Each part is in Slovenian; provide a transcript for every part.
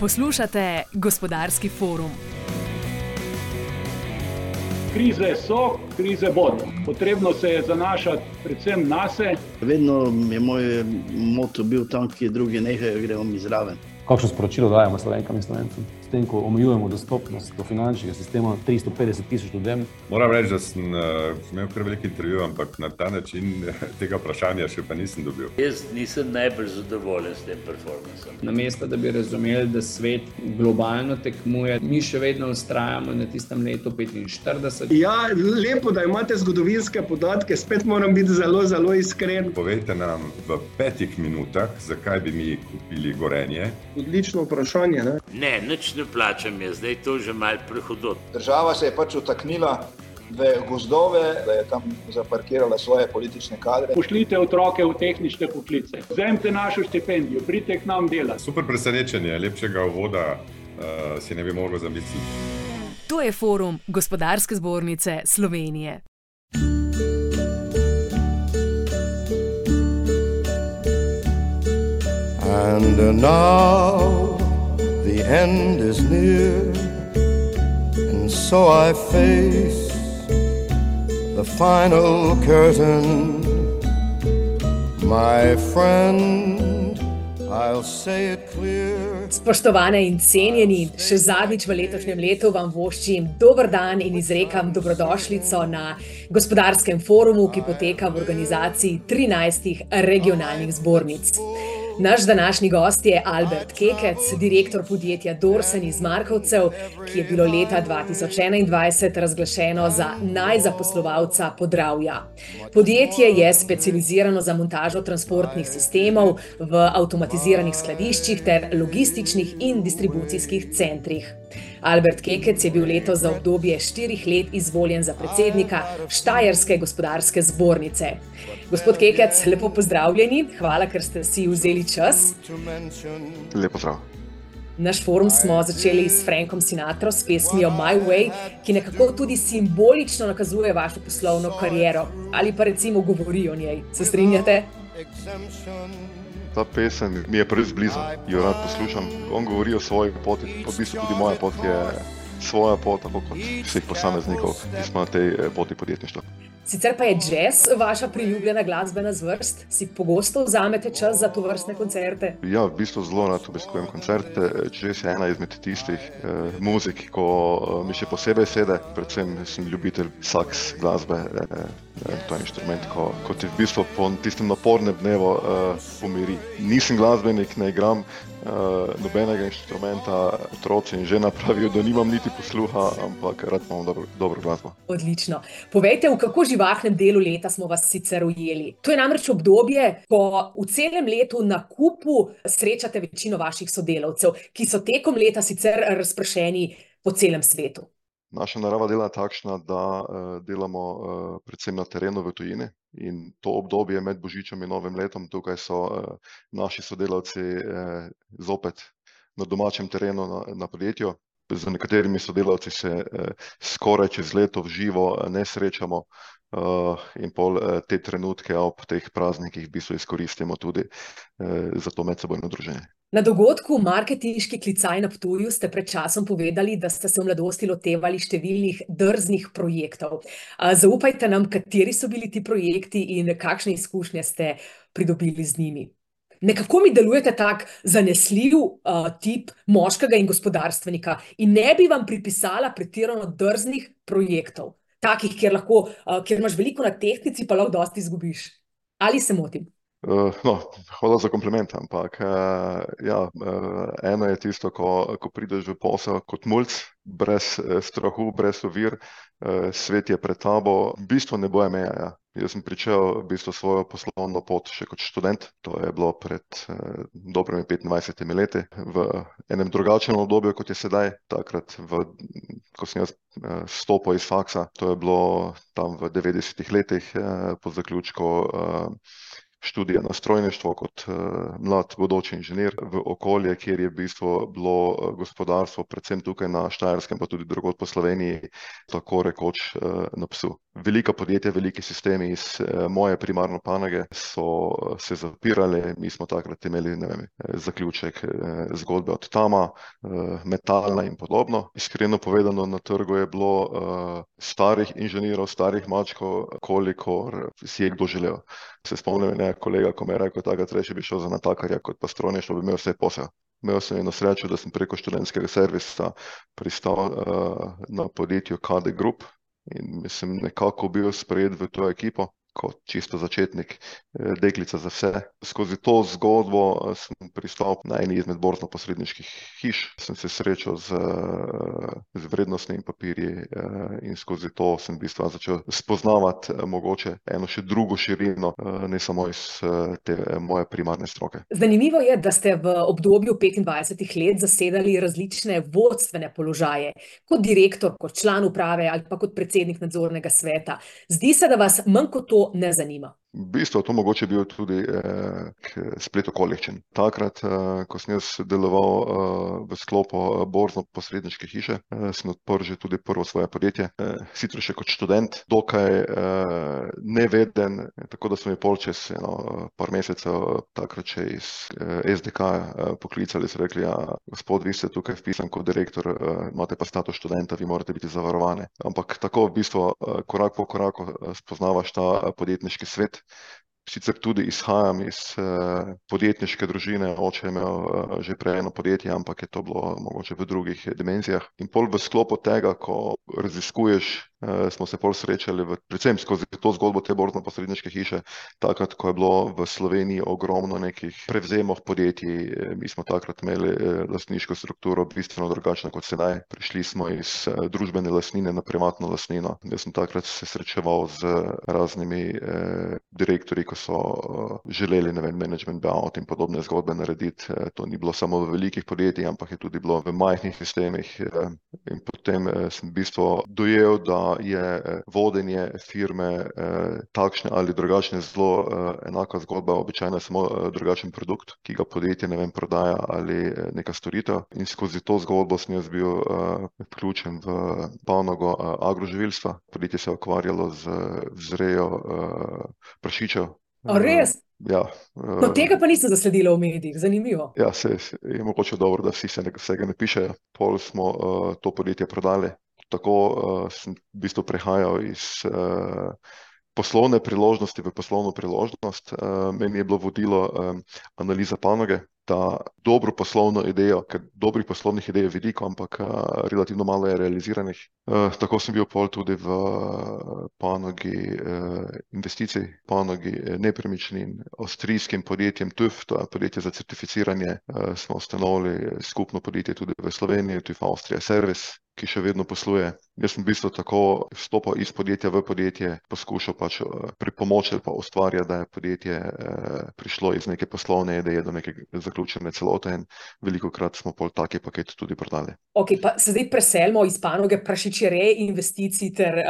Poslušate gospodarski forum. Krize so, krize bodo. Potrebno se je zanašati predvsem na sebe. Vedno je moj moto bil tam, kjer drugi nehajo, gremo mi zraven. Kakšno sporočilo dajemo slovenkam in slovencem? S tem, ko omejujemo dostopnost do finančnega sistema 350 tisoč ljudem. Moram reči, da sem uh, imel kar veliko intervjujev, ampak na ta način tega vprašanja še pa nisem dobil. Jaz nisem najbolj zadovoljen s tem performancem. Namesto da bi razumeli, da svet globalno tekmuje, mi še vedno ustrajamo na tistem letu 45. Ja, lepo, da imate zgodovinske podatke, spet moram biti zelo, zelo iskren. Povejte nam v petih minutah, zakaj bi mi kupili gorenje. Odlično vprašanje. Ne? Ne, nič ne plačam, je zdaj to že mal prehodot. Država se je pač utaknila v gozdove, da je tam zaparkirala svoje politične kadre. Pošljite otroke v tehnične poklice, vzemite našo štipendijo, pridite k nam delati. Super presenečenje, lepšega uvoda uh, si ne bi mogel zamisliti. To je forum Gospodarske zbornice Slovenije. And now end is near, and so I face the final curtain. My friend, I'll say it clear. Spoštovane in cenjeni, še zadnjič v letošnjem letu vam voščim dober dan in izrekam dobrodošlico na gospodarskem forumu, ki poteka v organizaciji 13 regionalnih zbornic. Naš današnji gost je Albert Kekec, direktor podjetja Dorsen iz Markovcev, ki je bilo leta 2021 razglašeno za najzaposlovalca podravja. Podjetje je specializirano za montažo transportnih sistemov v avtomatiziranih skladiščih ter logističnih in distribucijskih centrih. Albert Kekec je bil letos za obdobje štirih let izvoljen za predsednika Štajerske gospodarske zbornice. Gospod Kekec, lepo pozdravljeni, hvala, ker ste si vzeli čas. Lepo zdrav. Naš forum smo začeli s Frankom Sinatro s pesmijo My Way, ki nekako tudi simbolično nakazuje vašo poslovno kariero ali pa recimo govori o njej. Se strinjate? Ta pesem mi je preveč blizu, jo rad poslušam. On govori o svoji poti, pa v bistvu tudi moja pot je svoja pot, tako kot vseh posameznikov, ki smo na tej poti podjetništva. Sicer pa je jazz vaša priljubljena glasbena zvrst, si pogosto vzamete čas za to vrstne koncerte? Ja, v bistvu zelo rad obiskujem koncerte. Jazz je ena izmed tistih eh, muzik, ko eh, mi še posebej sede, predvsem sem ljubitelj saks glasbe. Eh, To je inštrument, ko, ko ti v bistvu po tistem napornem dnevu uh, pomiri. Nisem glasbenik, ne igram uh, nobenega inštrumenta, otroci in žena pravijo, da nimam niti posluha, ampak rad imam dobro, dobro glasbo. Odlično. Povejte, v kako živahnem delu leta smo vas sicer ujeli. To je namreč obdobje, ko v celem letu na kupu srečate večino vaših sodelavcev, ki so tekom leta sicer razpršeni po celem svetu. Naša narava dela je takšna, da uh, delamo uh, predvsem na terenu v tujini in to obdobje med Božičem in Novim letom, tukaj so uh, naši sodelavci zopet na domačem terenu, na, na podjetju. Z nekaterimi sodelavci se skoraj čez leto v živo ne srečamo in pol te trenutke ob teh praznikih v bistvu izkoristimo tudi za to medsebojno druženje. Na dogodku Marketinški klicaj na Ptuju ste pred časom povedali, da ste se v mladosti lotevali številnih drznih projektov. Zaupajte nam, kateri so bili ti projekti in kakšne izkušnje ste pridobili z njimi. Nekako mi delujete tak zanesljiv uh, tip moškega in gospodarstvenika in ne bi vam pripisala pretirano drznih projektov, takih, kjer, lahko, uh, kjer imaš veliko na tehnici, pa lahko dosti izgubiš. Ali se motim? Uh, no, hvala za kompliment, ampak uh, ja, uh, eno je tisto, ko, ko prideš v posel kot mulj, brez strahu, brez ovir, uh, svet je pred tabo, v bistvu ne boje meja. Ja. Jaz sem pričel v bistvu svojo poslovno pot še kot študent, to je bilo pred uh, dobrimi 25 leti, v enem drugačnem obdobju, kot je sedaj, takrat, v, ko sem jaz uh, stopil iz faksa, to je bilo tam v 90-ih letih uh, po zaključku. Uh, študija na strojništvo kot mlad bodoči inženir v okolje, kjer je v bistvu bilo gospodarstvo, predvsem tukaj na Štajerskem, pa tudi drugod po Sloveniji, tako rekoč na psu. Velika podjetja, veliki sistemi iz moje primarne panoge so se zapirali, mi smo takrat imeli, vem, zaključek zgodbe od Tama, Metalna in podobno. Iskreno povedano, na trgu je bilo starih inženirjev, starih mačkov, kolikor si je kdo želel. Se spomnim enega kolega, ko mi je rekel: "Takrat raje bi šel za natakarja kot pa strojništvo, bi imel vsaj posel." Imel sem eno srečo, da sem preko študentskega servisa pristal na podjetju KD Group in sem nekako bil sprejet v to ekipo kot čisto začetnik, deklica za vse. Skozi to zgodbo sem pristal na eni izmed borznoposredniških hiš, sem se srečal z z vrednostnimi papirji, in skozi to sem v bistvu začel spoznavati mogoče eno še drugo širino, ne samo iz te moje primarne stroke. Zanimivo je, da ste v obdobju petindvajsetih let zasedali različne vodstvene položaje. Kot direktor, kot član uprave ali pa kot predsednik nadzornega sveta. Zdi se, da vas manj kot to ne zanima. V bistvu to mogoče bil tudi splet okoliščin. Takrat, ko sem jaz deloval v sklopu borznoposredniške hiše, sem odprl že tudi prvo svoje podjetje, sicer še kot študent, dokaj neveden, tako da so me pol čez eno par mesecev takrat še iz SDH-ja poklicali, so rekli: "Ja, gospod, vi ste tukaj vpisan kot direktor, imate pa status študenta, vi morate biti zavarovani." Ampak tako v bistvu korak po koraku spoznavaš ta podjetniški svet. Sicer tudi izhajam iz podjetniške družine, oče je imel že prej eno podjetje, ampak je to bilo mogoče v drugih dimenzijah. In pol v sklopu tega, ko raziskuješ, smo se pol srečali v, predvsem skozi to zgodbo te borznoposredniške hiše, takrat, ko je bilo v Sloveniji ogromno nekih prevzemov podjetij, mi smo takrat imeli lastniško strukturo bistveno drugačno kot sedaj. Prišli smo iz družbene lastnine na privatno lastnino. Jaz sem takrat se srečeval z raznimi direktorji, ko so želeli, ne vem, management buyout in podobne zgodbe narediti, to ni bilo samo v velikih podjetjih, ampak je tudi bilo v majhnih sistemih, in potem sem v bistvu dojel, da je vodenje firme takšne ali drugačne zelo enaka zgodba, običajno je samo drugačen produkt, ki ga podjetje, ne vem, prodaja, ali neka storitev. In skozi to zgodbo sem jaz bil vključen v panogo agroživilstva. Podjetje se je ukvarjalo z vzrejo prašičev. A res? Ja. No, tega pa nisem zasledila v medijih, zanimivo. Ja, saj je mogoče dobro, da vsi vsega ne pišejo. Pol smo to podjetje prodali. Tako sem v bistvu prehajal iz poslovne priložnosti v poslovno priložnost, meni je bilo vodilo analiza panoge, da dobro poslovno idejo, ker dobrih poslovnih idej je veliko, ampak relativno malo je realiziranih. tako sem bil pol tudi v panogi investicij, panogi nepremičnin, avstrijskim podjetjem TÜV, to je podjetje za certificiranje, smo ustanovili skupno podjetje tudi v Sloveniji, TÜV Austria Service, ki še vedno posluje. Jaz sem v bistvu tako vstopal iz podjetja v podjetje, poskušal pač pripomoči ali pa ustvarjati, da je podjetje prišlo iz neke poslovne ideje do neke zaključene celote, in velikokrat smo pol taki paket tudi prodali. Okej, pa se zdaj preselimo iz panoge prašičereje, investicij ter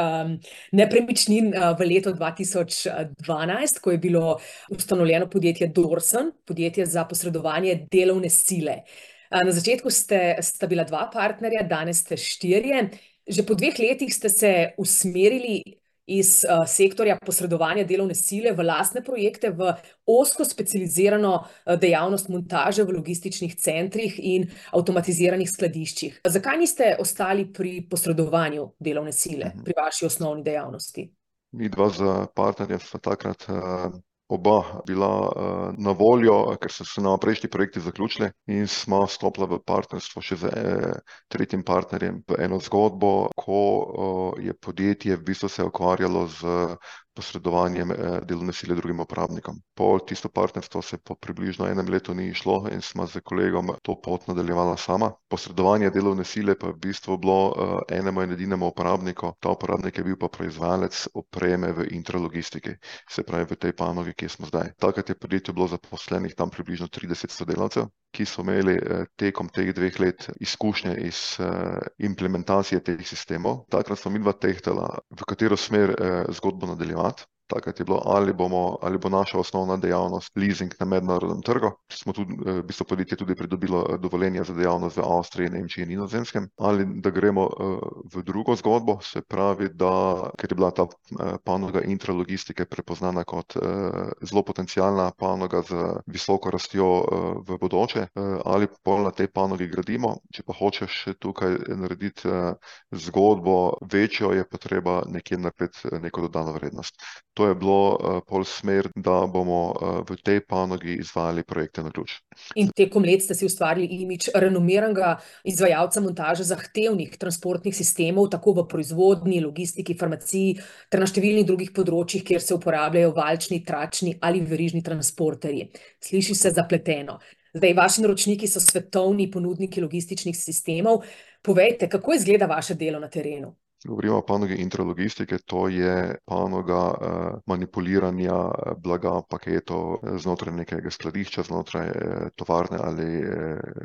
nepremičnin v leto dva tisoč dvanajst, ko je bilo ustanovljeno podjetje Dorsen, podjetje za posredovanje delovne sile. Na začetku ste, sta bila dva partnerja, danes ste štirje. Že po dveh letih ste se usmerili iz sektorja posredovanja delovne sile v lastne projekte, v ozko specializirano dejavnost montaže v logističnih centrih in avtomatiziranih skladiščih. Zakaj niste ostali pri posredovanju delovne sile pri vaši osnovni dejavnosti? Midva s partnerjem sva takrat oba bila na voljo, ker so se nama prejšnji projekti zaključili, in sva stopila v partnerstvo še z tretjim partnerjem v eno zgodbo, ko je podjetje v bistvu se ukvarjalo s posredovanjem delovne sile drugim uporabnikom. Pol tisto partnerstvo se po približno enem letu ni izšlo in sva s kolegom to pot nadaljevala sama. Posredovanje delovne sile pa je v bistvu bilo enemu in edinemu uporabniku, ta uporabnik je bil pa proizvajalec opreme v intralogistiki. Se pravi, v tej panogi, kjer smo zdaj. Takrat je v podjetju bilo zaposlenih tam približno trideset sodelavcev, ki so imeli tekom teh dveh let izkušnje iz implementacije teh sistemov. Takrat sva midva tehtala, v katero smer zgodbo nadaljevati. Takrat je bilo, ali bomo, ali bo naša osnovna dejavnost leasing na mednarodnem trgu. Smo tudi, v bistvu podjetje tudi pridobilo dovoljenje za dejavnost v Avstriji, Nemčiji in Nizozemskem, ali da gremo v drugo zgodbo, se pravi, da ker je bila ta panoga intralogistike prepoznana kot zelo potencialna panoga z visoko rastjo v bodoče, ali pol na tej panogi gradimo, če pa hočeš tukaj narediti zgodbo večjo, je pa treba nekje narediti neko dodano vrednost. To je bilo pol smer, da bomo v tej panogi izvajali projekte na ključ. In tekom let ste si ustvarili imidž renomiranega izvajalca montaže zahtevnih transportnih sistemov, tako v proizvodnji, logistiki, farmaciji ter na številnih drugih področjih, kjer se uporabljajo valčni, tračni ali verižni transporterji. Sliši se zapleteno. Zdaj, vaši naročniki so svetovni ponudniki logističnih sistemov. Povejte, kako izgleda vaše delo na terenu? Govorimo o panogi intralogistike, to je panoga manipuliranja blaga, paketov znotraj nekega skladišča, znotraj tovarne ali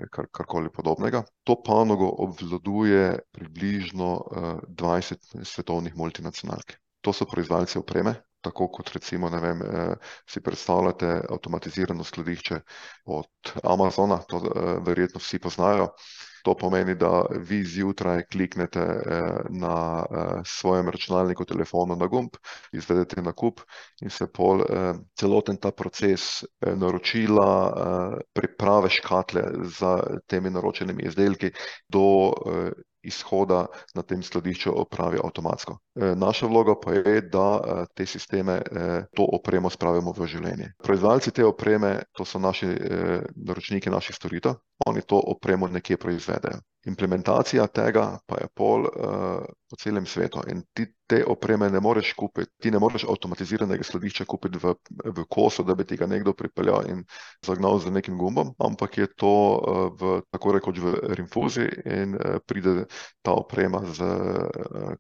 karkoli podobnega. To panogo obvladuje približno dvajset svetovnih multinacionalk. To so proizvajalci opreme, tako kot recimo, ne vem, si predstavljate avtomatizirano skladišče od Amazona, to verjetno vsi poznajo. To pomeni, da vi zjutraj kliknete na svojem računalniku, telefonu na gumb, izvedete nakup in se pol celoten ta proces naročila, priprave škatle za temi naročenimi izdelki do izhoda na tem skladišču opravi avtomatsko. naša vloga pa je, da te sisteme, to opremo spravimo v življenje. Proizvajalci te opreme, to so naši naročniki naših storitev, oni to opremo nekje proizvedejo. Implementacija tega pa je pol po celem svetu in ti te opreme ne moreš kupiti, ti ne moreš avtomatiziranega skladišča kupiti v, v kosu, da bi ti ga nekdo pripeljal in zagnal z nekim gumbom, ampak je to v tako rekoč v rinfuzi in pride ta oprema s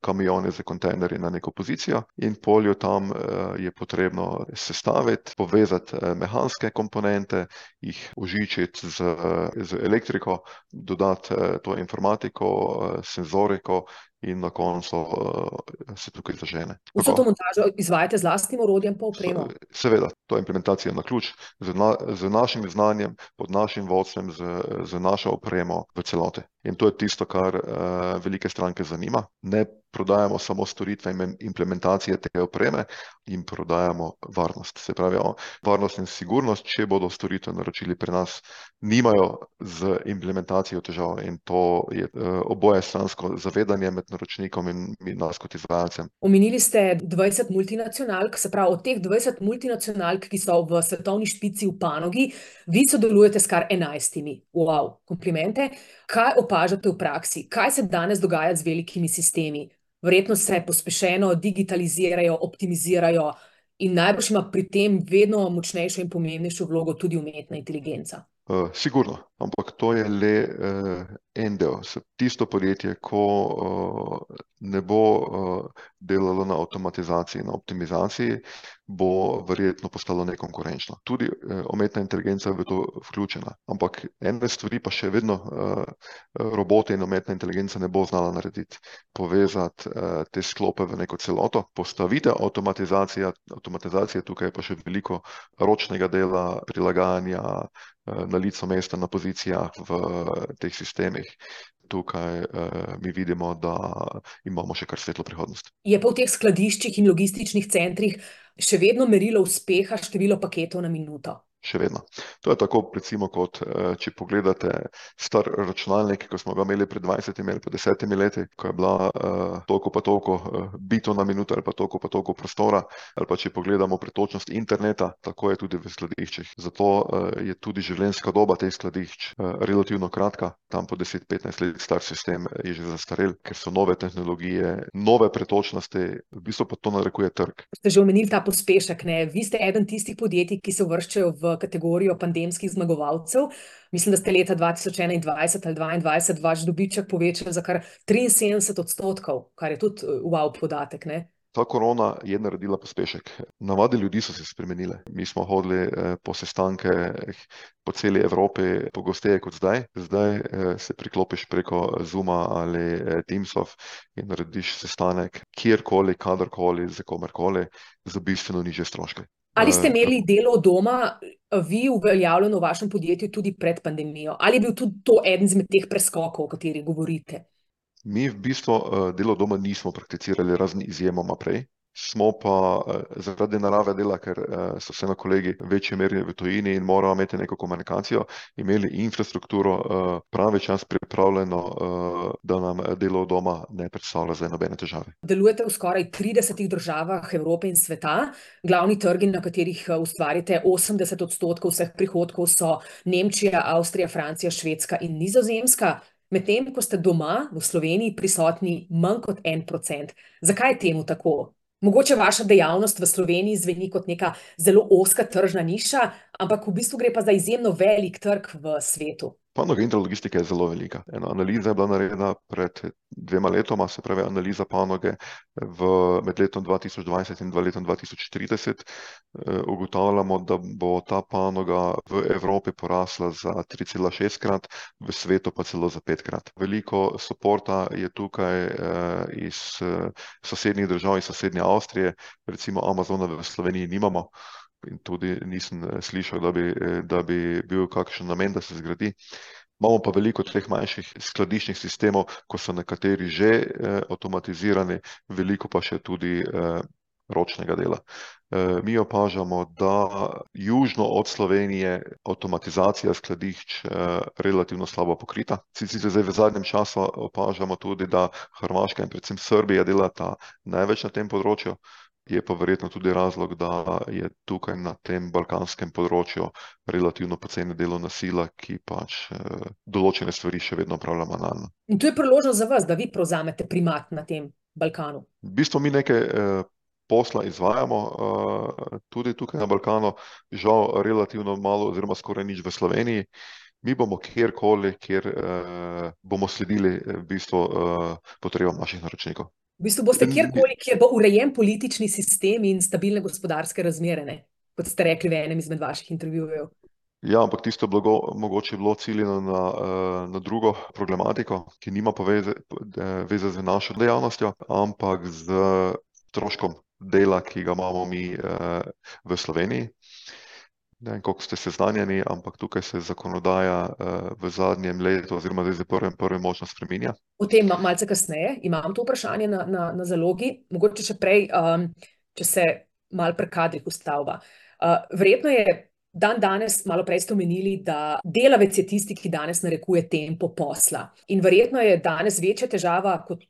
kamioni, s kontejnerji na neko pozicijo in pol jo tam je potrebno sestaviti, povezati mehanske komponente, jih vžičiti z, z elektriko, dodati to informatico, eh, sensorico in na koncu se tukaj zažene. Vso to montažo izvajate z lastnim orodjem pa opremo? Seveda, to je implementacija na ključ, z z našim znanjem, pod našim vodstvom, z, z našo opremo v celoti. In to je tisto, kar velike stranke zanima, ne prodajamo samo storitve in implementacije te opreme, jim prodajamo varnost, se pravi varnost in sigurnost, če bodo storitve naročili pri nas, nimajo z implementacijo težav in to je obojestransko zavedanje med naročnikom in nas kot izvajalcem. Omenili ste dvajset multinacionalk, se pravi od teh dvajset multinacionalk, ki so v svetovni špici v panogi, vi sodelujete s kar enajstimi. komplimente. Kaj opažate v praksi, kaj se danes dogaja z velikimi sistemi? Verjetno se pospešeno digitalizirajo, optimizirajo in najbrž ima pri tem vedno močnejšo in pomembnejšo vlogo tudi umetna inteligenca. Sigurno, ampak to je le en del, tisto podjetje, ko ne bo delalo na avtomatizaciji, na optimizaciji, bo verjetno postalo nekonkurenčno. Tudi umetna inteligenca je v to vključena, ampak ene stvari pa še vedno roboti in umetna inteligenca ne bo znala narediti. Povezati te sklope v neko celoto, postavitev avtomatizacija, avtomatizacije, tukaj je pa še veliko ročnega dela, prilagajanja na licu mesta, na pozicijah v teh sistemih. Tukaj mi vidimo, da imamo še kar svetlo prihodnost. Je pa v teh skladiščih in logističnih centrih še vedno merilo uspeha število paketov na minuto? Še vedno. To je tako recimo, kot če pogledate star računalnik, ko smo ga imeli pred dvajsetimi ali pa desetimi leti, ko je bila toliko pa toliko bitov na minuto ali pa toliko pa toliko prostora, ali pa če pogledamo pretočnost interneta, tako je tudi v skladiščih, zato je tudi življenjska doba teh skladišč relativno kratka, tam po deset, petnajst let star sistem je že zastarel, ker so nove tehnologije, nove pretočnosti, v bistvu pa to narekuje trg. Ste že omenili ta pospešek, ne, vi ste eden tistih podjetij, ki se uvrščajo v kategorijo pandemskih zmagovalcev. Mislim, da ste leta dva tisoč enaindvajset ali dvaindvajset vaš dobiček povečali za kar triinsedemdeset odstotkov, kar je tudi podatek, ne. Ta korona je naredila pospešek. Navade ljudi so se spremenile. Mi smo hodili po sestankih po celi Evropi pogosteje kot zdaj. Zdaj se priklopiš preko Zooma ali Teamsov in narediš sestanek kjerkoli, kadarkoli, z komerkoli, za bistveno nižje stroške. Ali ste imeli delo od doma, vi uveljavljeno v vašem podjetju tudi pred pandemijo? Ali je bil tudi to eden izmed teh preskokov, o katerih govorite? Mi v bistvu delo od doma nismo prakticirali, razen izjemoma prej. Smo pa zaradi narave dela, ker so vseeno kolegi v večji meri v tujini in morajo imeti neko komunikacijo, imeli infrastrukturo pravi čas pripravljeno, da nam delo od doma ne predstavlja zdaj nobene težave. Delujete v skoraj tridesetih državah Evrope in sveta. Glavni trgi, na katerih ustvarite osemdeset odstotkov vseh prihodkov, so Nemčija, Avstrija, Francija, Švedska in Nizozemska. Medtem ko ste doma, v Sloveniji, prisotni manj kot en procent. Zakaj je temu tako? Mogoče vaša dejavnost v Sloveniji zveni kot neka zelo ozka tržna niša, ampak v bistvu gre pa za izjemno velik trg v svetu. Panoga intralogistike je zelo velika. Ena analiza je bila narejena pred dvema letoma, se pravi analiza panoge v, med letom dva tisoč dvajset in letom dva tisoč trideset. ugotavljamo, da bo ta panoga v Evropi porasla za tricelašestkrat, v svetu pa celo za petkrat. Veliko suporta je tukaj iz sosednjih držav, iz sosednje Avstrije, recimo Amazona v Sloveniji nimamo in tudi nisem slišal, da bi, da bi bil kakšen namen, da se zgradi. Imamo pa veliko teh manjših skladiščnih sistemov, ko so nekateri že avtomatizirani, veliko pa še tudi ročnega dela. mi opažamo, da južno od Slovenije avtomatizacija skladišč relativno slabo pokrita. Sicer zdaj v zadnjem času opažamo tudi, da Hrvaška in predvsem Srbija delata največ na tem področju, je pa verjetno tudi razlog, da je tukaj na tem balkanskem področju relativno poceni delovna sila, ki pač določene stvari še vedno opravlja manualno. In to je priložnost za vas, da vi prevzamete primat na tem Balkanu? V bistvu mi nekaj posla izvajamo tudi tukaj na Balkanu, žal relativno malo oziroma skoraj nič v Sloveniji. Mi bomo kjerkoli, kjer bomo sledili v bistvu potrebam naših naročnikov. V bistvu boste kjerkoli, kjer bo urejen politični sistem in stabilne gospodarske razmere, ne? Kot ste rekli v enem izmed vaših intervjujev. Ja, ampak tisto blago mogoče je bilo ciljano na, na drugo problematiko, ki nima veze, veze z našo dejavnostjo, ampak s stroškom dela, ki ga imamo mi v Sloveniji. Ne vem, koliko ste seznanjeni, ampak tukaj se zakonodaja v zadnjem letu oziroma zdaj s prvim prvim močno spreminja. O tem malce kasneje, imam to vprašanje na, na, na zalogi, mogoče še prej, če se malo pri kadrih ustaviva. verjetno je dandanes, malo prej ste omenili, da delavec je tisti, ki danes narekuje tempo posla. In verjetno je danes večja težava kot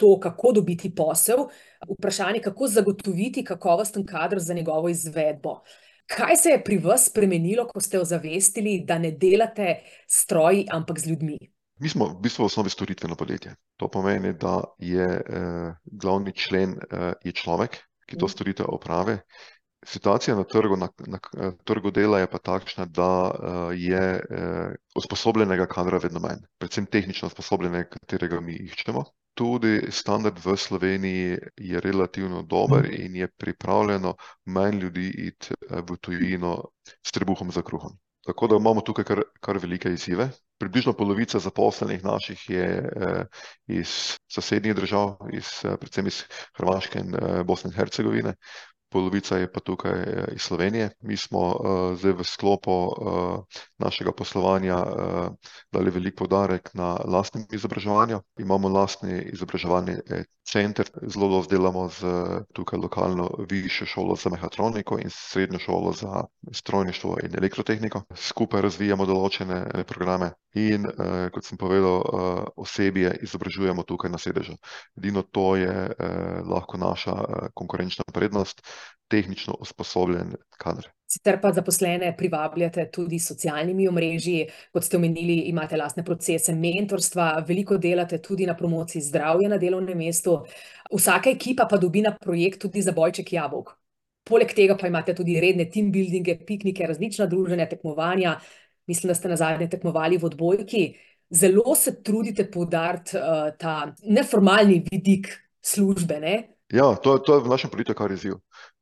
to, kako dobiti posel, vprašanje, kako zagotoviti kakovosten kader za njegovo izvedbo. Kaj se je pri vas spremenilo, ko ste ozavestili, da ne delate s stroji, ampak z ljudmi? Mi smo v bistvu v osnovi storitveno podjetje. To pomeni, da je glavni člen je človek, ki to storitev opravi. Situacija na trgu, na, na trgu dela je pa takšna, da je usposobljenega kadra vedno manj. Predvsem tehnično usposobljenega, katerega mi iščemo. Tudi standard v Sloveniji je relativno dober in je pripravljeno manj ljudi iti v tujino s trebuhom za kruhom. Tako da imamo tukaj kar, kar velike izzive. Približno polovica zaposlenih naših je iz sosednjih držav, iz predvsem iz Hrvaške in Bosne in Hercegovine, polovica je pa tukaj iz Slovenije. Mi smo zdaj v sklopu našega poslovanja dali velik poudarek na lastnem izobraževanju. Imamo lastni izobraževalni center, zelo dosti delamo s tukaj lokalno višjo šolo za mehatroniko in srednjo šolo za strojništvo in elektrotehniko. Skupaj razvijamo določene programe in kot sem povedal, osebje izobražujemo tukaj na sedežu. Edino to je lahko naša konkurenčna prednost, tehnično usposobljen kader. Sicer pa zaposlene privabljate tudi s socialnimi omrežji, kot ste omenili, imate lastne procese mentorstva, veliko delate tudi na promociji zdravja na delovnem mestu. Vsaka ekipa pa dobi na projekt tudi zabojček jabolk. Poleg tega pa imate tudi redne team buildinge, piknike, različna druženja, tekmovanja. Mislim, da ste nazadnje tekmovali v odbojki. Zelo se trudite poudariti ta neformalni vidik službe, ne. Ja, to, to je v našem podjetju kar izziv.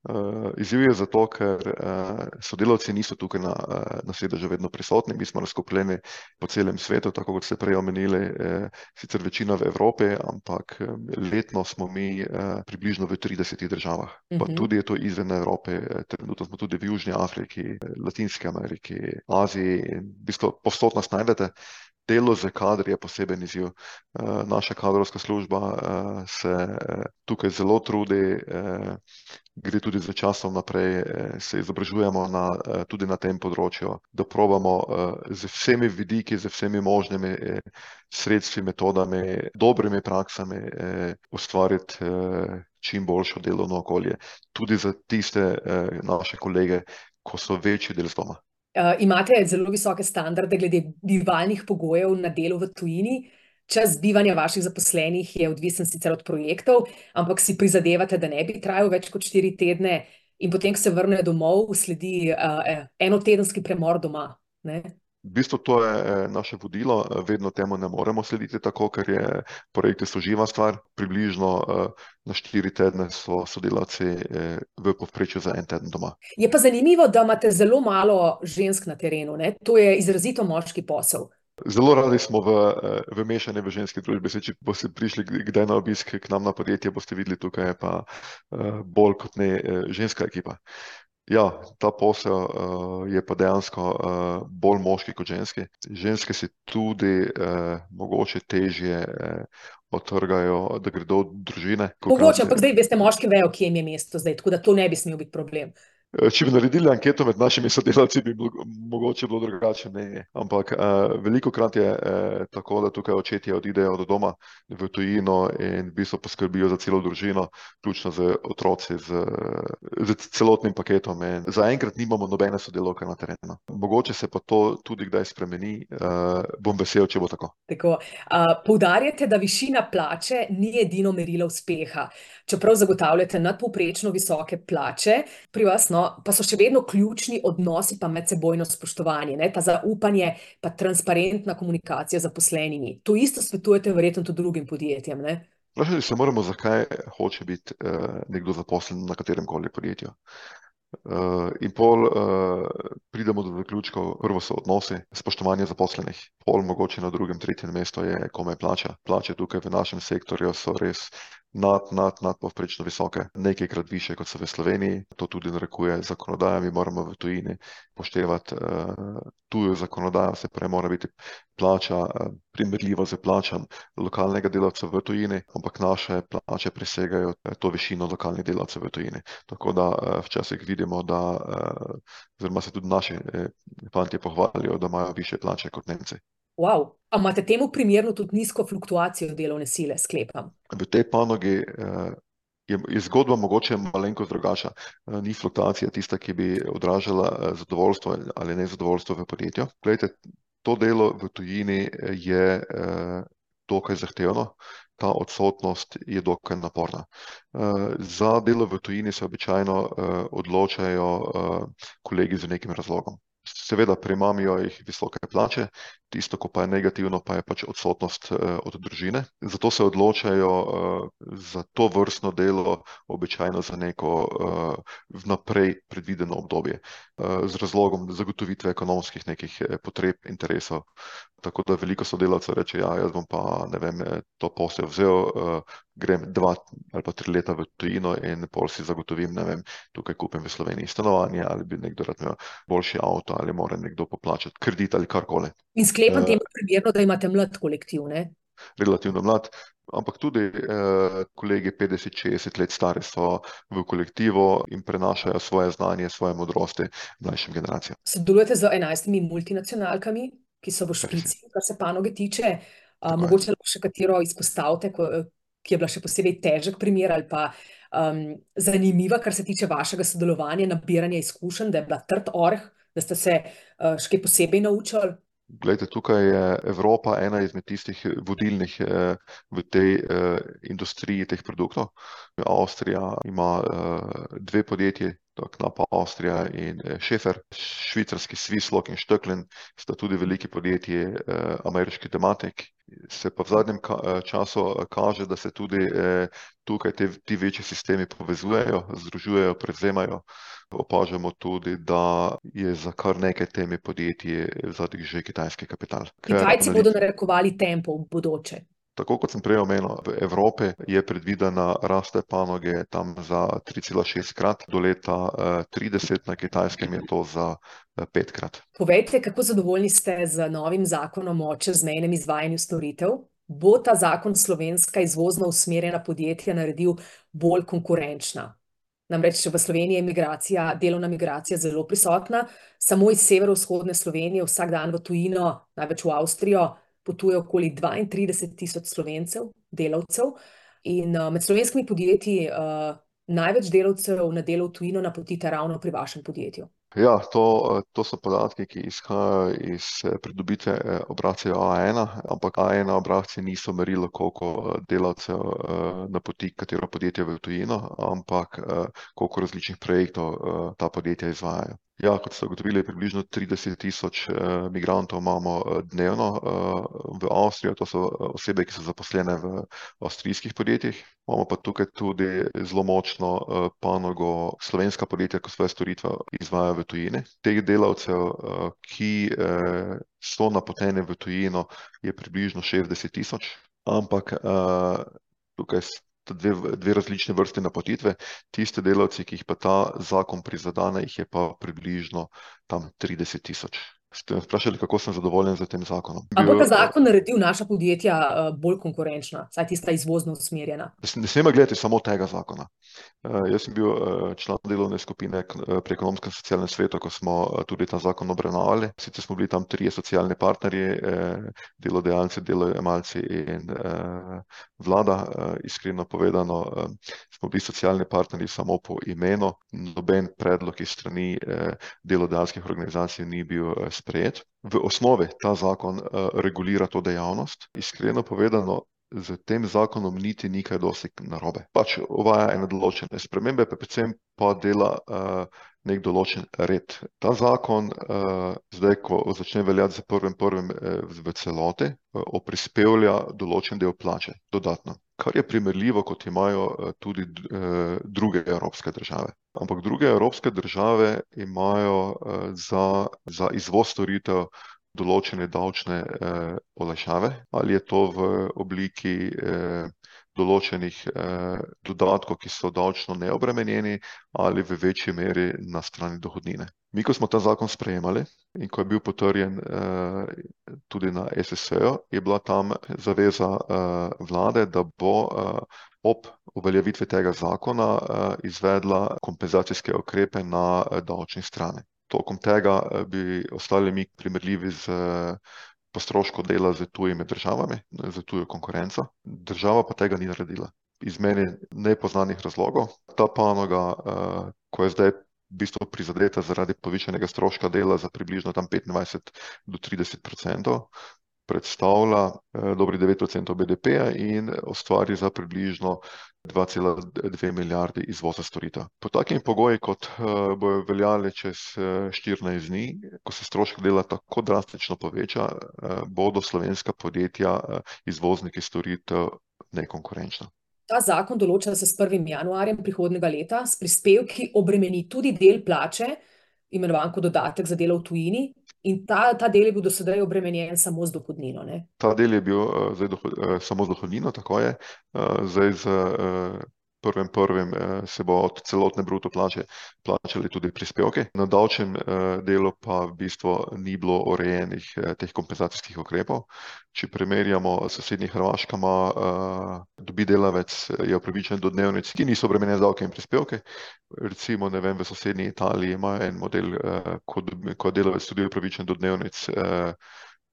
Uh, izziv je zato, ker uh, sodelavci niso tukaj na, uh, na sedežu vedno prisotni, mi smo razkopljeni po celem svetu, tako kot ste prej omenili, uh, sicer večina v Evropi, ampak letno smo mi uh, približno v 30 državah. Uh -huh. Pa Mhm. tudi je to izven Evrope, trenutno smo tudi v Južni Afriki, Latinski Ameriki, Aziji in v bistvu povsod nas najdete. Delo z kadri je poseben izziv. Uh, naša kadrovska služba uh, se uh, tukaj zelo trudi, gre tudi za časom naprej, se izobražujemo na, tudi na tem področju, da probamo z vsemi vidiki, z vsemi možnimi sredstvi, metodami, dobrimi praksami ustvariti čim boljšo delovno okolje, tudi za tiste naše kolege, ko so večji del z doma. Uh, imate zelo visoke standarde glede bivalnih pogojev na delu v tujini. Čas bivanja vaših zaposlenih je odvisen sicer od projektov, ampak si prizadevate, da ne bi trajal več kot štiri tedne, in potem, ko se vrnejo domov, sledi uh, enotedenski premor doma. Ne? V bistvu to je eh, naše vodilo, vedno temu ne moremo slediti tako, ker je projekti so živa stvar. Približno uh, na štiri tedne so sodelavci v povprečju za en teden doma. Je pa zanimivo, da imate zelo malo žensk na terenu. Ne? To je izrazito moški posel. Zelo radi smo v, v mešani v ženski družbi. Se, če boste prišli kdaj na obisk k nam na podjetje, boste videli, tukaj je pa bolj kot ne ženska ekipa. Ja, ta posel uh, je pa dejansko uh, bolj moški kot ženski. Ženske si tudi uh, mogoče težje uh, otrgajo, da gredo v družine. Mogoče, ampak zdaj veste, moški vejo, kje jim je mesto zdaj, tako da to ne bi smel biti problem. Če bi naredili anketo med našimi sodelavci, bi bilo mogoče bilo drugače. Ne. Ampak uh, veliko krat je uh, tako, da tukaj očetje odidejo od doma v tujino in v bistvu poskrbijo za celo družino, vključno z otroci, z, z celotnim paketom. In zaenkrat nimamo nobene sodelovke na terenu. Mogoče se pa to tudi kdaj spremeni. Uh, bom vesel, če bo tako. tako. Uh, poudarjate, da višina plače ni edino merilo uspeha. Čeprav zagotavljate nadpovprečno visoke plače, pri vas no, pa so še vedno ključni odnosi, pa medsebojno spoštovanje, ne, ta zaupanje, pa transparentna komunikacija z zaposlenimi. To isto svetujete verjetno tudi drugim podjetjem. Ne? Vprašali se moramo, zakaj hoče biti uh, nekdo zaposlen na katerem koli podjetju. Uh, in pol uh, pridemo do zaključkov, prvo so odnosi, spoštovanje zaposlenih, pol mogoče na drugem, tretjem mestu je komaj plača. Plače tukaj v našem sektorju so res nad, nad, nadpovprečno visoke, nekajkrat više kot so v Sloveniji. To tudi narekuje zakonodaja, mi moramo v tujini poštevati uh, tujo zakonodajo, se pravi, mora biti plača uh, primerljiva z plačam lokalnega delavca v tujini, ampak naše plače presegajo to višino lokalnih delavcev v tujini. Tako da uh, včasih vidimo, da oziroma uh, se tudi naši eh, fanti pohvalijo, da imajo više plače kot Nemci. Wow. A imate temu primerno tudi nizko fluktuacijo delovne sile, sklepam? V tej panogi uh, je, je zgodba mogoče malenkost drugačna. Uh, ni fluktuacija tista, ki bi odražala uh, zadovoljstvo ali nezadovoljstvo v podjetju. Glejte, to delo v tujini je dokaj zahtevno. Ta odsotnost je dokaj naporna. Za delo v tujini se običajno odločajo kolegi z nekim razlogom. Seveda, prejmamijo jih visoke plače, tisto, ko pa je negativno, pa je pač odsotnost uh, od družine. Zato se odločajo uh, za to vrstno delo, običajno za neko uh, vnaprej predvideno obdobje, z razlogom zagotovitve ekonomskih nekih potreb, interesov. Tako da veliko sodelavcev reče, ja, jaz bom pa, ne vem, to posel vzel, grem dva ali pa tri leta v tujino in pol si zagotovim, ne vem, tukaj kupim v Sloveniji stanovanje ali bi nekdo rad imel boljši avto ali mora nekdo poplačati kredit ali karkoli. In sklepam temu primerno, da imate mlad kolektiv, ne? Relativno mlad, ampak tudi eh, kolegi 50-60 let stari so v kolektivu in prenašajo svoje znanje, svoje modrosti mlajšim generacijam. Sodelujete z enajstimi multinacionalkami, ki so v špici, kar se panoge tiče. A, mogoče lahko še katero izpostavite, ki je bila še posebej težek primer ali pa um, zanimiva, kar se tiče vašega sodelovanja, nabiranja izkušenj, da je bila trd oreh, da ste se uh, še kaj posebej naučili. Glejte, tukaj je Evropa ena izmed tistih vodilnih eh, v tej eh, industriji teh produktov. Avstrija ima eh, dve podjetji, Knapa Avstrija in Šefer, švicarski Swisslog in Stöcklen sta tudi veliki podjetji ameriški tematik. Se pa v zadnjem času kaže, da se tudi tukaj te, ti večji sistemi povezujejo, združujejo, prevzemajo. Opažamo tudi, da je za kar nekaj temi podjetji zadnjih že kitajski kapital. Kitajci bodo narekovali tempo v bodoče. Tako kot sem prej omenil, v Evropi je predvidena rast te panoge tam za 3,6 krat, do leta 30 na Kitajskem je to za petkrat. Povejte, kako zadovoljni ste z novim zakonom o čezmejnem izvajanju storitev? Bo ta zakon slovenska izvozno usmerjena podjetja naredil bolj konkurenčna? Namreč v Sloveniji je migracija, delovna migracija zelo prisotna, samo iz severovzhodne Slovenije vsak dan v tujino, največ v Avstrijo, potuje okoli dvaintrideset tisoč Slovencev, delavcev, in med slovenskimi podjetji največ delavcev na delo v tujino napotite ravno pri vašem podjetju. Ja, to, to so podatki, ki izhajajo iz pridobitve obrazcev Aena, ampak Aena-obrazci niso merilo, koliko delavcev napoti katero podjetje v tujino, ampak koliko različnih projektov ta podjetja izvajajo. Ja, kot ste ugotovili, približno trideset tisoč migrantov imamo dnevno v Avstrijo, to so osebe, ki so zaposlene v avstrijskih podjetjih. Imamo pa tukaj tudi zelo močno panogo slovenska podjetja, ki svoje storitve izvajajo v tujini. Teh delavcev, ki so napoteni v tujino, je približno šestdeset tisoč, ampak tukaj sta dve, dve različni vrsti napotitve. Tisti delavci, ki jih pa ta zakon prizadene, jih je pa približno tam trideset tisoč. Ste me vprašali, kako sem zadovoljen s tem zakonom. A bo ta zakon naredil naša podjetja bolj konkurenčna, vsaj tista izvozno usmerjena? Ne smemo gledati samo tega zakona. jaz sem bil član delovne skupine pri Ekonomsko-socialnem svetu, ko smo tudi ta zakon obravnavali, sicer smo bili tam trije socialni partnerji, delodajalci, delojemalci in vlada, iskreno povedano, smo bili socialni partnerji samo po imenu, noben predlog iz strani delodajalskih organizacij ni bil sprejet. V osnovi ta zakon regulira to dejavnost, iskreno povedano, s tem zakonom niti ni kaj dosti narobe. Pač uvaja ene določene spremembe, predvsem pa dela neki določen red. Ta zakon zdaj, ko začne veljati s prvim prvim v celoti, oprispevja določen del plače dodatno. Kar je primerljivo, kot imajo tudi druge evropske države. Ampak druge evropske države imajo za, za izvoz storitev določene davčne olajšave, ali je to v obliki določenih dodatkov, ki so davčno neobremenjeni, ali v večji meri na strani dohodnine. Mi, ko smo ta zakon sprejemali in ko je bil potrjen tudi na ESS-ju, je bila tam zaveza vlade, da bo ob uveljavitvi tega zakona izvedla kompenzacijske ukrepe na davčni strani. Tokom tega bi ostali mi primerljivi s po strošku dela s tujimi državami, s tujo konkurenco, država pa tega ni naredila. Iz meni nepoznanih razlogov. Ta panoga, ko je zdaj v bistvu prizadeta zaradi povišanega stroška dela za približno tam petindvajset do trideset procentov, predstavlja dobrih devet procentov BDP-ja in ustvari za približno dva cela dve milijardi izvoza storitev. Pod takimi pogoji, kot bojo veljali čez štirinajst dni, ko se strošek dela tako drastično poveča, bodo slovenska podjetja, izvozniki storitev, nekonkurenčna. Ta zakon določa, da se s prvim januarjem prihodnjega leta s prispevki obremeni tudi del plače, imenovan kot dodatek za delo v tujini, in ta, ta del je bil do sedaj obremenjen samo z dohodnino, ne? Ta del je bil zdaj samo z dohodnino, tako je. zdaj s prvim prvim se bo od celotne bruto plače plačali tudi prispevki, na davčnem delu pa v bistvu ni bilo urejenih teh kompenzacijskih ukrepov. Če primerjamo, sosednja Hrvaška ima, dobi delavec, je upravičen do dnevnic, ki niso obremenjene z davki in prispevki. Recimo, ne vem, v sosednji Italiji imajo en model, ko delavec tudi upravičen do dnevnic,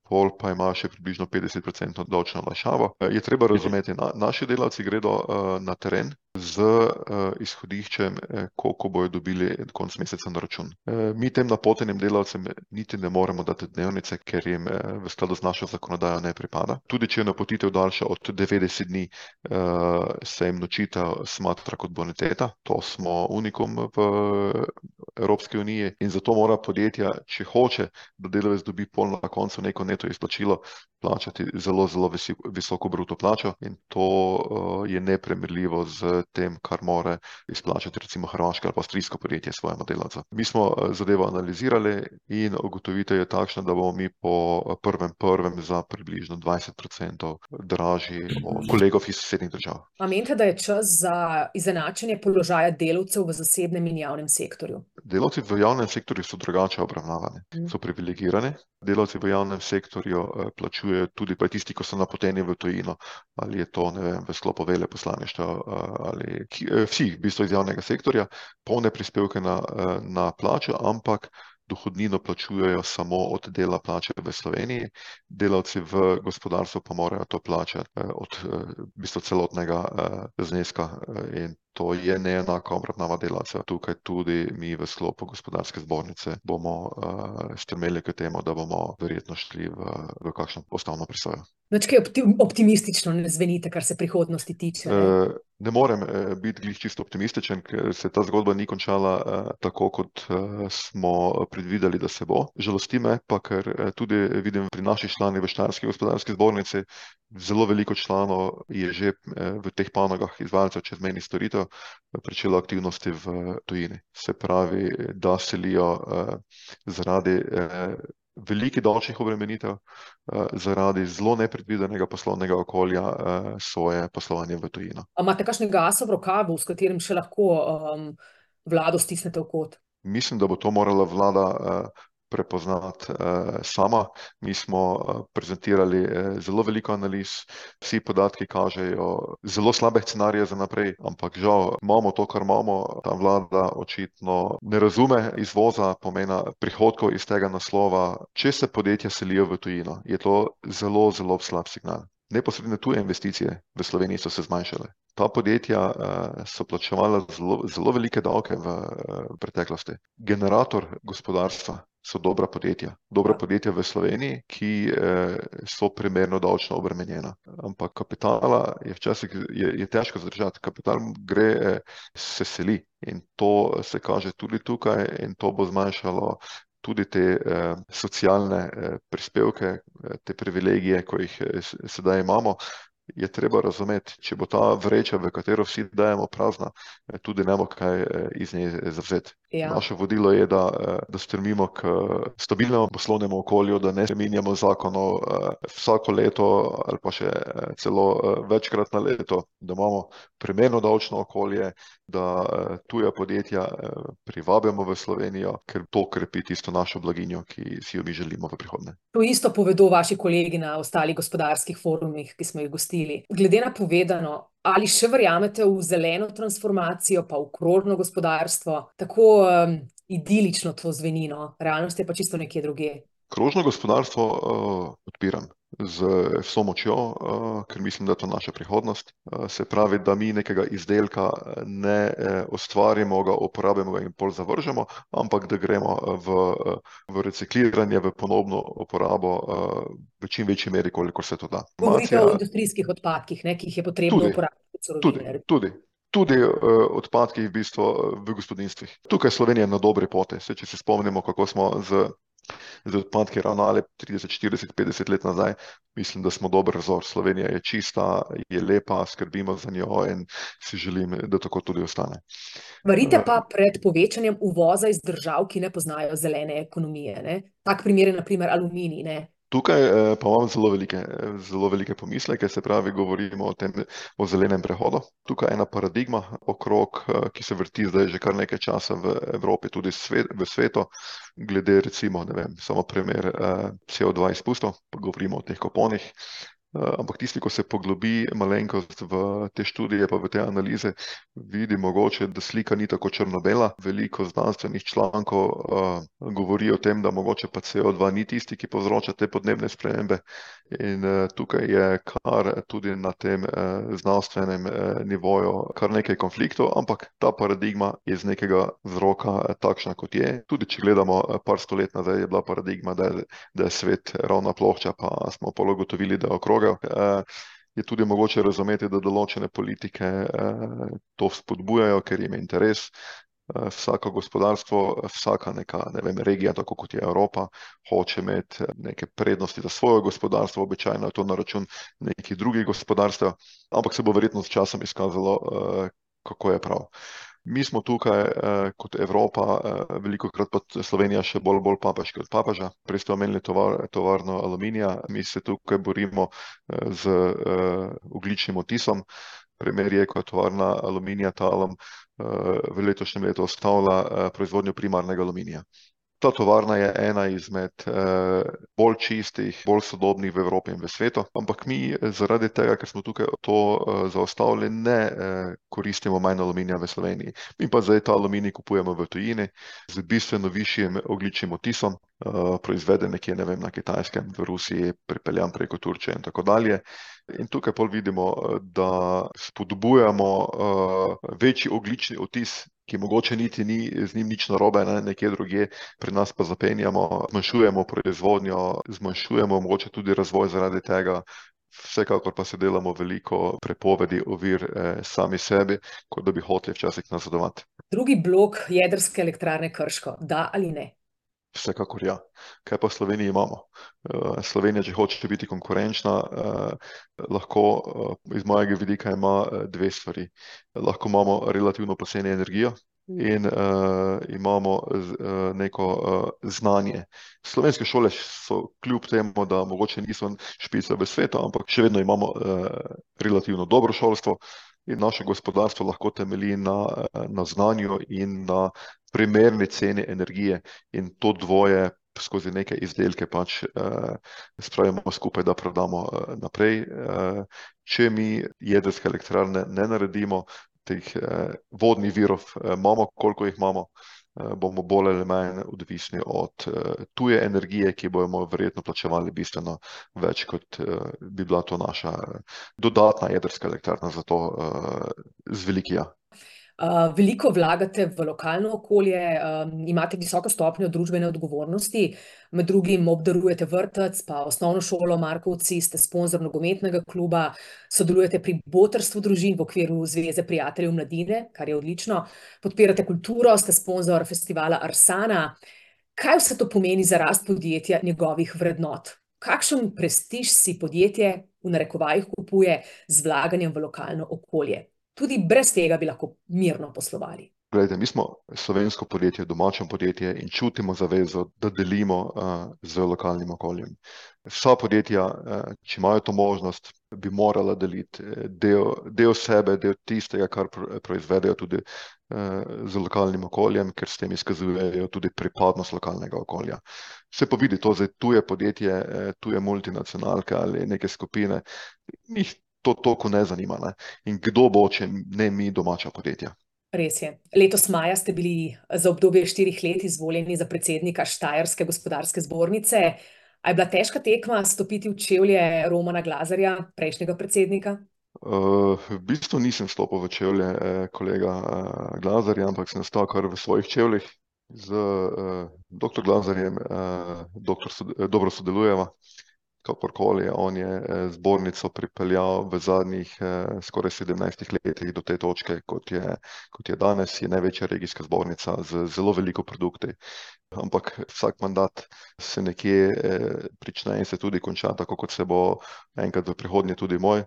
pol pa ima še približno petdesetprocentno davčno olajšavo. je treba razumeti, naši delavci gredo na teren z uh, izhodiščem, eh, koliko bojo dobili konec meseca na račun. Uh, mi tem napotenim delavcem niti ne moremo dati dnevnice, ker jim v skladu z našo zakonodajo ne pripada. Tudi če je napotitev daljša od 90 dni, se jim nočitev smatra kot boniteta. To smo unikum v Evropski uniji in zato mora podjetja, če hoče, da delavec dobi pol na koncu neko neto izplačilo, plačati zelo, zelo visoko bruto plačo in to je nepremerljivo z tem, kar more izplačati recimo hrvaško ali pa avstrijsko podjetje svojemu delavcu. Mi smo uh, zadevo analizirali in ugotovitev je takšna, da bomo mi po prvem prvem za približno 20% dražji od kolegov iz sosednjih držav. A menite, da je čas za izenačenje položaja delavcev v zasebnem in javnem sektorju? Delavci v javnem sektorju so drugače obravnavani, so privilegirani. Delavci v javnem sektorju uh, plačujejo tudi pa tisti, ki so napoteni v tujino, ali je to vem, v sklopu veleposlaništva ali ki, vsi, v bistvu iz javnega sektorja, polne prispevke na, na plačo, ampak dohodnino plačujejo samo od dela plače v Sloveniji, delavci v gospodarstvu pa morajo to plačati od v bistvu celotnega zneska in to je neenaka obravnava delavcev. Tukaj tudi mi v sklopu gospodarske zbornice bomo uh, strmeli k temu, da bomo verjetno šli v, v kakšno postavno presojo. Načkaj optimistično ne zvenite, kar se prihodnosti tiče. Ne, uh, ne morem uh, biti glih čisto optimističen, ker se ta zgodba ni končala tako, kot smo predvideli, da se bo. Žalosti me pa, ker tudi vidim pri naših članih v Štajerski gospodarski zbornici, zelo veliko članov je že v teh panogah izvajalcev čezmejnih storitev pričelo aktivnosti v tujini. Se pravi, da selijo uh, zaradi uh, velikih davčnih obremenitev, uh, zaradi zelo nepredvidenega poslovnega okolja svoje poslovanje v tujino. A imate kakšne gasa v rokavu, s katerim še lahko um, vlado stisnete v kot? Mislim, da bo to morala vlada uh, prepoznati uh, sama. Mi smo uh, prezentirali uh, zelo veliko analiz, vsi podatki kažejo zelo slabe scenarije za naprej, ampak žal imamo to, kar imamo. Ta vlada očitno ne razume izvoza, pomena prihodkov iz tega naslova. Če se podjetja selijo v tujino, je to zelo, zelo slab signal. Neposredne tuje investicije v Sloveniji so se zmanjšale. Ta podjetja so plačevala zelo, zelo velike davke v preteklosti. Generator gospodarstva so dobra podjetja. Dobra podjetja v Sloveniji, ki eh, so primerno davčno obremenjena. Ampak kapitala je včasih je, je težko zdržati. Kapital gre, eh, se seli in to se kaže tudi tukaj in to bo zmanjšalo tudi te eh, socialne eh, prispevke, eh, te privilegije, ko jih eh, sedaj imamo je treba razumeti, če bo ta vreča, v katero vsi dajemo prazna, eh, tudi ne bo kaj eh, iz nje zavzeti. Ja. Naše vodilo je, da, eh, da strmimo k stabilnemu poslovnemu okolju, da ne spreminjamo zakonov vsako leto ali pa še celo večkrat na leto, da imamo primerno davčno okolje, da tuja podjetja privabimo v Slovenijo, ker to krepi tisto našo blaginjo, ki si jo mi želimo v prihodnje. To isto povedo vaši kolegi na ostalih gospodarskih forumih, ki smo jih gostili. Glede na povedano, ali še verjamete v zeleno transformacijo, pa v krožno gospodarstvo, tako um, idilično to zveni, no? realnost je pa čisto nekje druge. Krožno gospodarstvo uh, podpiram z vso močjo, uh, ker mislim, da je to naša prihodnost. Uh, se pravi, da mi nekega izdelka ne uh, ustvarimo, ga uporabimo in pol zavržemo, ampak da gremo v, v recikliranje, v ponovno uporabo v čim večji meri, koliko se to da. Govorite o industrijskih odpadkih, ne, ki jih je potrebno tudi, uporabiti. Tudi, tudi. Tudi uh, odpadki v, bistvu, v gospodinstvih. Tukaj je Slovenija na dobre poti. Če se spomnimo, kako smo z z odpadki ravnali 30, 40, 50 let nazaj, mislim, da smo dober vzor. Slovenija je čista, je lepa, skrbimo za njo in si želim, da tako tudi ostane. Varite pa pred povečanjem uvoza iz držav, ki ne poznajo zelene ekonomije. Ne? Tak primer je naprimer aluminij. Tukaj eh, pa imam zelo velike, zelo velike pomisleke, se pravi, govorimo o tem, o zelenem prehodu. Tukaj je ena paradigma okrog, eh, ki se vrti zdaj že kar nekaj časa v Evropi, tudi svet, v svetu, glede recimo, ne vem, samo primer eh, CO2 izpustov, pa govorimo o teh koponih. Ampak tisti, ko se poglobi malenkost v te študije, pa v te analize, vidi mogoče, da slika ni tako črno-bela. Veliko znanstvenih člankov uh, govori o tem, da mogoče pa CO2 ni tisti, ki povzroča te podnebne spremembe. In uh, tukaj je kar tudi na tem uh, znanstvenem uh, nivoju kar nekaj konfliktov, ampak ta paradigma je z nekega vzroka uh, takšna, kot je. Tudi če gledamo uh, par stolet nazaj, je bila paradigma, da je, da je svet ravna plošča, pa smo pa ugotovili, da je okrogel. Uh, je tudi mogoče razumeti, da določene politike uh, to spodbujajo, ker jim je interes. Vsako gospodarstvo, vsaka neka ne vem, regija, tako kot je Evropa, hoče imeti neke prednosti za svoje gospodarstvo, običajno je to na račun nekih drugih gospodarstev, ampak se bo verjetno s časom izkazalo, kako je prav. Mi smo tukaj eh, kot Evropa, eh, veliko krat pa Slovenija še bolj, bolj papežka od papeža. Prej ste omenili tovar, tovarno aluminija, mi se tukaj borimo eh, z eh, ugličnim otisom. Primer je, ko je tovarna aluminija Talom eh, v letošnjem letu ostavila eh, proizvodnjo primarnega aluminija. Ta tovarna je ena izmed eh, bolj čistih, bolj sodobnih v Evropi in v svetu, ampak mi zaradi tega, ker smo tukaj to eh, zaustavili, ne eh, koristimo manj aluminija v Sloveniji. Mi pa zdaj ta aluminij kupujemo v tujini z bistveno višjim ogličnim otisom, eh, proizveden nekje ne vem, na Kitajskem, v Rusiji, pripeljan preko Turčije in tako dalje. In tukaj pol vidimo, eh, da spodbujamo uh, večji oglični otis ki mogoče niti ni z njim nič narobe, ne, nekje druge, pri nas pa zapenjamo, zmanjšujemo proizvodnjo, zmanjšujemo mogoče tudi razvoj zaradi tega. Vsekakor pa se delamo veliko prepovedi, ovir eh, sami sebi, kot da bi hoteli včasih nazadovati. Drugi blok jedrske elektrarne Krško, da ali ne? Vsekakor ja. Kaj pa v Sloveniji imamo? Uh, Slovenija, če hoče biti konkurenčna, uh, lahko uh, iz mojega vidika ima dve stvari. Lahko imamo relativno poceni energijo in uh, imamo z, uh, neko uh, znanje. Slovenske šole so kljub temu, da mogoče niso špice v svetu, ampak še vedno imamo uh, relativno dobro šolstvo. In naše gospodarstvo lahko temelji na, na znanju in na primerni ceni energije, in to dvoje skozi neke izdelke pač uh, spravimo skupaj, da prodamo uh, naprej. Uh, če mi jedrske elektrarne ne naredimo, teh uh, vodnih virov uh, imamo, koliko jih imamo. Bomo bolj ali manj odvisni od uh, tuje energije, ki bomo verjetno plačevali bistveno več, kot uh, bi bila to naša dodatna jedrska elektrarna, zato z velikija. Uh, veliko vlagate v lokalno okolje, um, imate visoko stopnjo družbene odgovornosti, med drugim obdarujete vrtec, pa osnovno šolo Markovci, ste sponzor nogometnega kluba, sodelujete pri botrstvu družin v okviru Zveze prijateljev mladine, kar je odlično, podpirate kulturo, ste sponzor festivala Arsana. Kaj vse to pomeni za rast podjetja njegovih vrednot? Kakšen prestiž si podjetje v narekovajih kupuje z vlaganjem v lokalno okolje? Tudi brez tega bi lahko mirno poslovali. Glede, mi smo slovensko podjetje, domače podjetje in čutimo zavezo, da delimo uh, z lokalnim okoljem. Vsa podjetja, uh, če imajo to možnost, bi morala deliti del, del sebe, del tistega, kar proizvedejo tudi uh, z lokalnim okoljem, ker s tem izkazujejo tudi pripadnost lokalnega okolja. Se pa vidi to, da tuje podjetje, tuje multinacionalke ali neke skupine, njih to toliko ne zanima. Ne? In kdo bo, če ne mi, domača podjetja. Res je. Letos maja ste bili za obdobje štirih let izvoljeni za predsednika Štajerske gospodarske zbornice. A je bila težka tekma stopiti v čevlje Romana Glazarja, prejšnjega predsednika? Uh, v bistvu nisem stopil v čevlje eh, kolega eh, Glazarja, ampak sem stal kar v svojih čevljih z eh, dr. Glazarjem, eh, doktor, eh, dobro sodelujeva. Kakorkoli, on je eh, zbornico pripeljal v zadnjih eh, skoraj 17 letih do te točke, kot je, kot je danes, je največja regijska zbornica z zelo veliko produkti. Ampak vsak mandat se nekje eh, prične in se tudi konča, tako kot se bo enkrat v prihodnje tudi moj.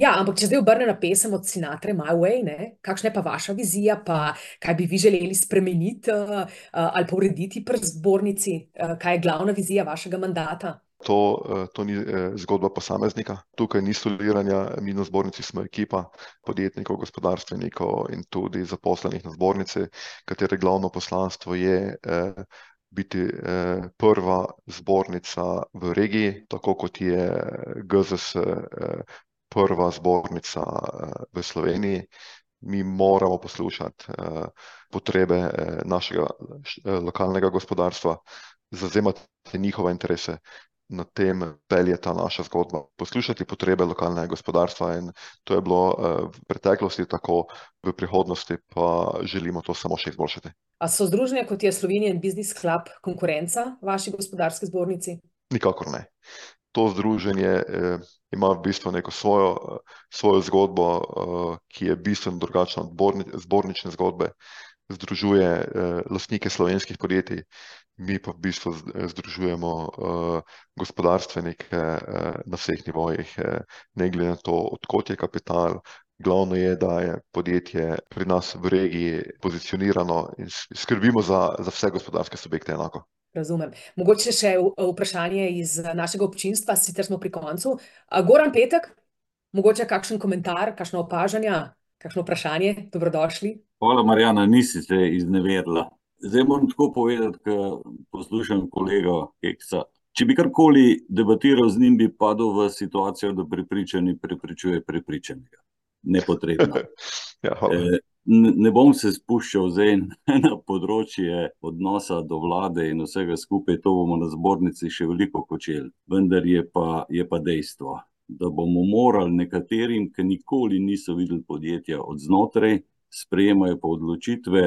Ja, ampak če zdaj obrnem na pesem od Sinatra, My Way, ne? kakšna je pa vaša vizija, pa kaj bi vi želeli spremeniti uh, ali pa urediti pri zbornici, uh, kaj je glavna vizija vašega mandata? To, eh, to ni eh, zgodba posameznika. Tukaj ni soliranja, mi na zbornici smo ekipa podjetnikov, gospodarstvenikov in tudi zaposlenih na zbornici, katere glavno poslanstvo je eh, biti prva zbornica v regiji, tako kot je GZS prva zbornica v Sloveniji. Mi moramo poslušati potrebe našega lokalnega gospodarstva, zavzemati njihove interese. Na tem pelje ta naša zgodba. Poslušati potrebe lokalnega gospodarstva in to je bilo v preteklosti tako, v prihodnosti pa želimo to samo še izboljšati. A so združenja, kot je Slovenian Business Club, konkurenca vaši gospodarski zbornici? Nikakor ne. To združenje ima v bistvu neko svojo, svojo zgodbo, ki je bistveno drugačna od zbornične zgodbe. Združuje lastnike slovenskih podjetij, mi pa v bistvu združujemo gospodarstvenike na vseh nivojih, ne glede na to, od kod je kapital. Glavno je, da je podjetje pri nas v regiji pozicionirano in skrbimo za, za vse gospodarske subjekte enako. Razumem. Mogoče še vprašanje iz našega občinstva, sicer smo pri koncu. Goran Petek, mogoče kakšen komentar, kakšna opažanja, kakšno vprašanje? Dobrodošli. Hvala, Marjana, nisi se izneverila. Zdaj moram tako povedati, ke poslušam kolega Kekca. Če bi karkoli debatiral z njim, bi padel v situacijo, da prepričani prepričuje prepričanega. Nepotrebno. Ja, hvala. ne bom se spuščal zdaj na področje odnosa do vlade in vsega skupaj, to bomo na zbornici še veliko počeli. Vendar je pa, je pa dejstvo, da bomo morali nekaterim, ki nikoli niso videli podjetja od znotraj, sprejemajo pa odločitve,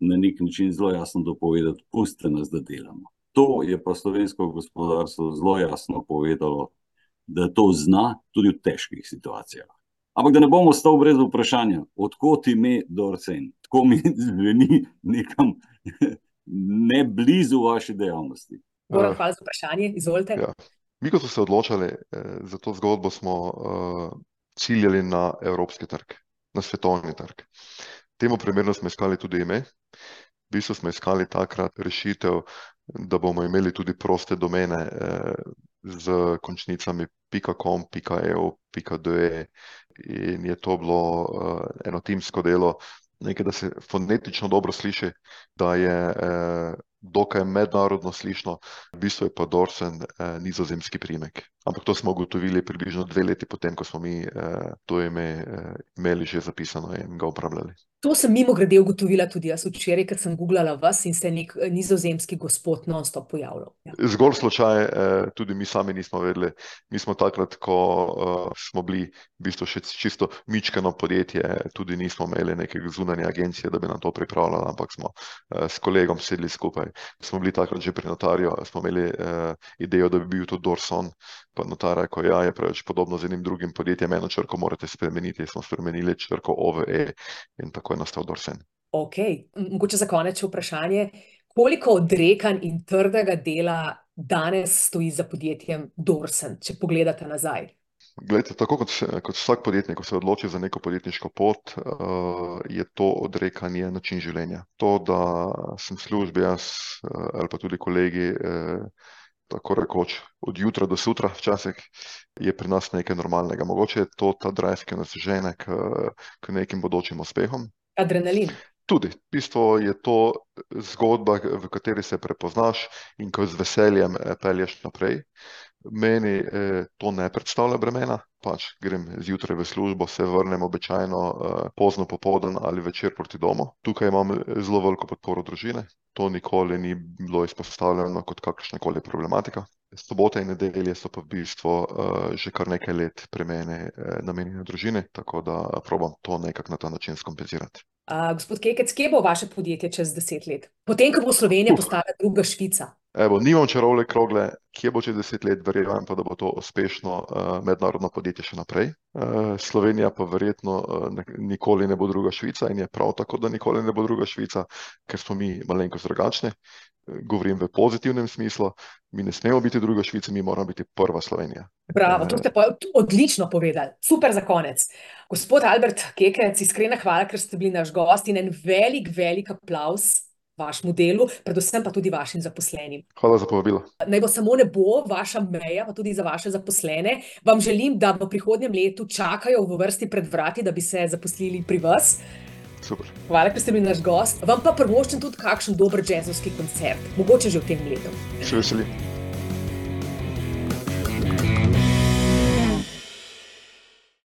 na neki način zelo jasno dopovedati: "Pustite nas, da delamo." To je pa slovensko gospodarstvo zelo jasno povedalo, da to zna, tudi v težkih situacijah. Ampak da ne bom ostal brez vprašanja, od kod ime Dorsen? Tako mi zveni nekam ne blizu vaši dejavnosti. Goran, hvala za vprašanje, izvolite. Ja. Mi, ko smo se odločali za to zgodbo, smo ciljali na evropski trg, na svetovni trg. Temu primerno smo iskali tudi ime. V bistvu smo iskali takrat rešitev, da bomo imeli tudi proste domene s končnicami pika com, eu, de, in je to bilo eno timsko delo, nekaj, da se fonetično dobro sliši, da je dokaj mednarodno slišno, v bistvu je pa Dorsen nizozemski priimek. Ampak to smo ugotovili približno dve leti po tem, ko smo mi to ime imeli že zapisano in ga uporabljali. To sem mimogrede ugotovila tudi jaz včeraj, ko sem guglala vas, in se je neki nizozemski gospod nonstop pojavljal. Zgolj slučaj, tudi mi sami nismo vedeli. Mi smo takrat, ko smo bili v bistvu še čisto mičkeno podjetje, tudi nismo imeli neke zunanje agencije, da bi nam to pripravljala, ampak smo s kolegom sedli skupaj. Smo bili takrat že pri notarju, smo imeli idejo, da bi bil to Dorson, pa notar je rekel: "Ja, je preveč podobno z enim drugim podjetjem, eno črko morate spremeniti." Smo spremenili črko o v e in tako je nastal Dorsen. Okej, mogoče za konec vprašanje, koliko odrekanj in trdega dela danes stoji za podjetjem Dorsen, če pogledate nazaj? Glejte, tako kot kot vsak podjetnik, ko se odloči za neko podjetniško pot, je to odrekanje način življenja. To, da sem v službi jaz ali pa tudi kolegi tako rekoč od jutra do sutra včasih, je pri nas nekaj normalnega. Mogoče je to ta drive, ki nas žene k, k nekim bodočim uspehom. Adrenalin. Tudi. V bistvu je to zgodba, v kateri se prepoznaš in ko z veseljem pelješ naprej. Meni to ne predstavlja bremena, pač grem zjutraj v službo, se vrnem običajno pozno popoldan ali večer proti domu. Tukaj imam zelo veliko podporo družine, to nikoli ni bilo izpostavljeno kot kakršnakoli problematika. Sobote in nedelje so pa v bistvu že kar nekaj let pri meni namenjene družini, tako da probam to nekako na ta način skompenzirati. gospod Kekec, kje bo vaše podjetje čez deset let? Potem ko bo Slovenija postala druga Švica. Evo, nimam čarobne krogle, kje bo čez deset let, verjamem pa, da bo to uspešno mednarodno podjetje še naprej. Slovenija pa verjetno nikoli ne bo druga Švica in je prav tako, da nikoli ne bo druga Švica, ker smo mi malenkost drugačni. Govorim v pozitivnem smislu, mi ne smemo biti druga Švica, mi moramo biti prva Slovenija. Bravo, to ste pa odlično povedali, super za konec. Gospod Albert Kekec, iskrena hvala, ker ste bili naš gost, in en velik, velik aplavz vašemu delu, predvsem pa tudi vašim zaposlenim. Hvala za povabilo. Naj bo samo nebo vaša meja, pa tudi za vaše zaposlene. Vam želim, da v prihodnjem letu čakajo v vrsti pred vrati, da bi se zaposlili pri vas. super. Hvala, ker ste bili naš gost. Vam pa prvoščen tudi kakšen dober jazzovski koncert, mogoče že v tem letu. Se veselim.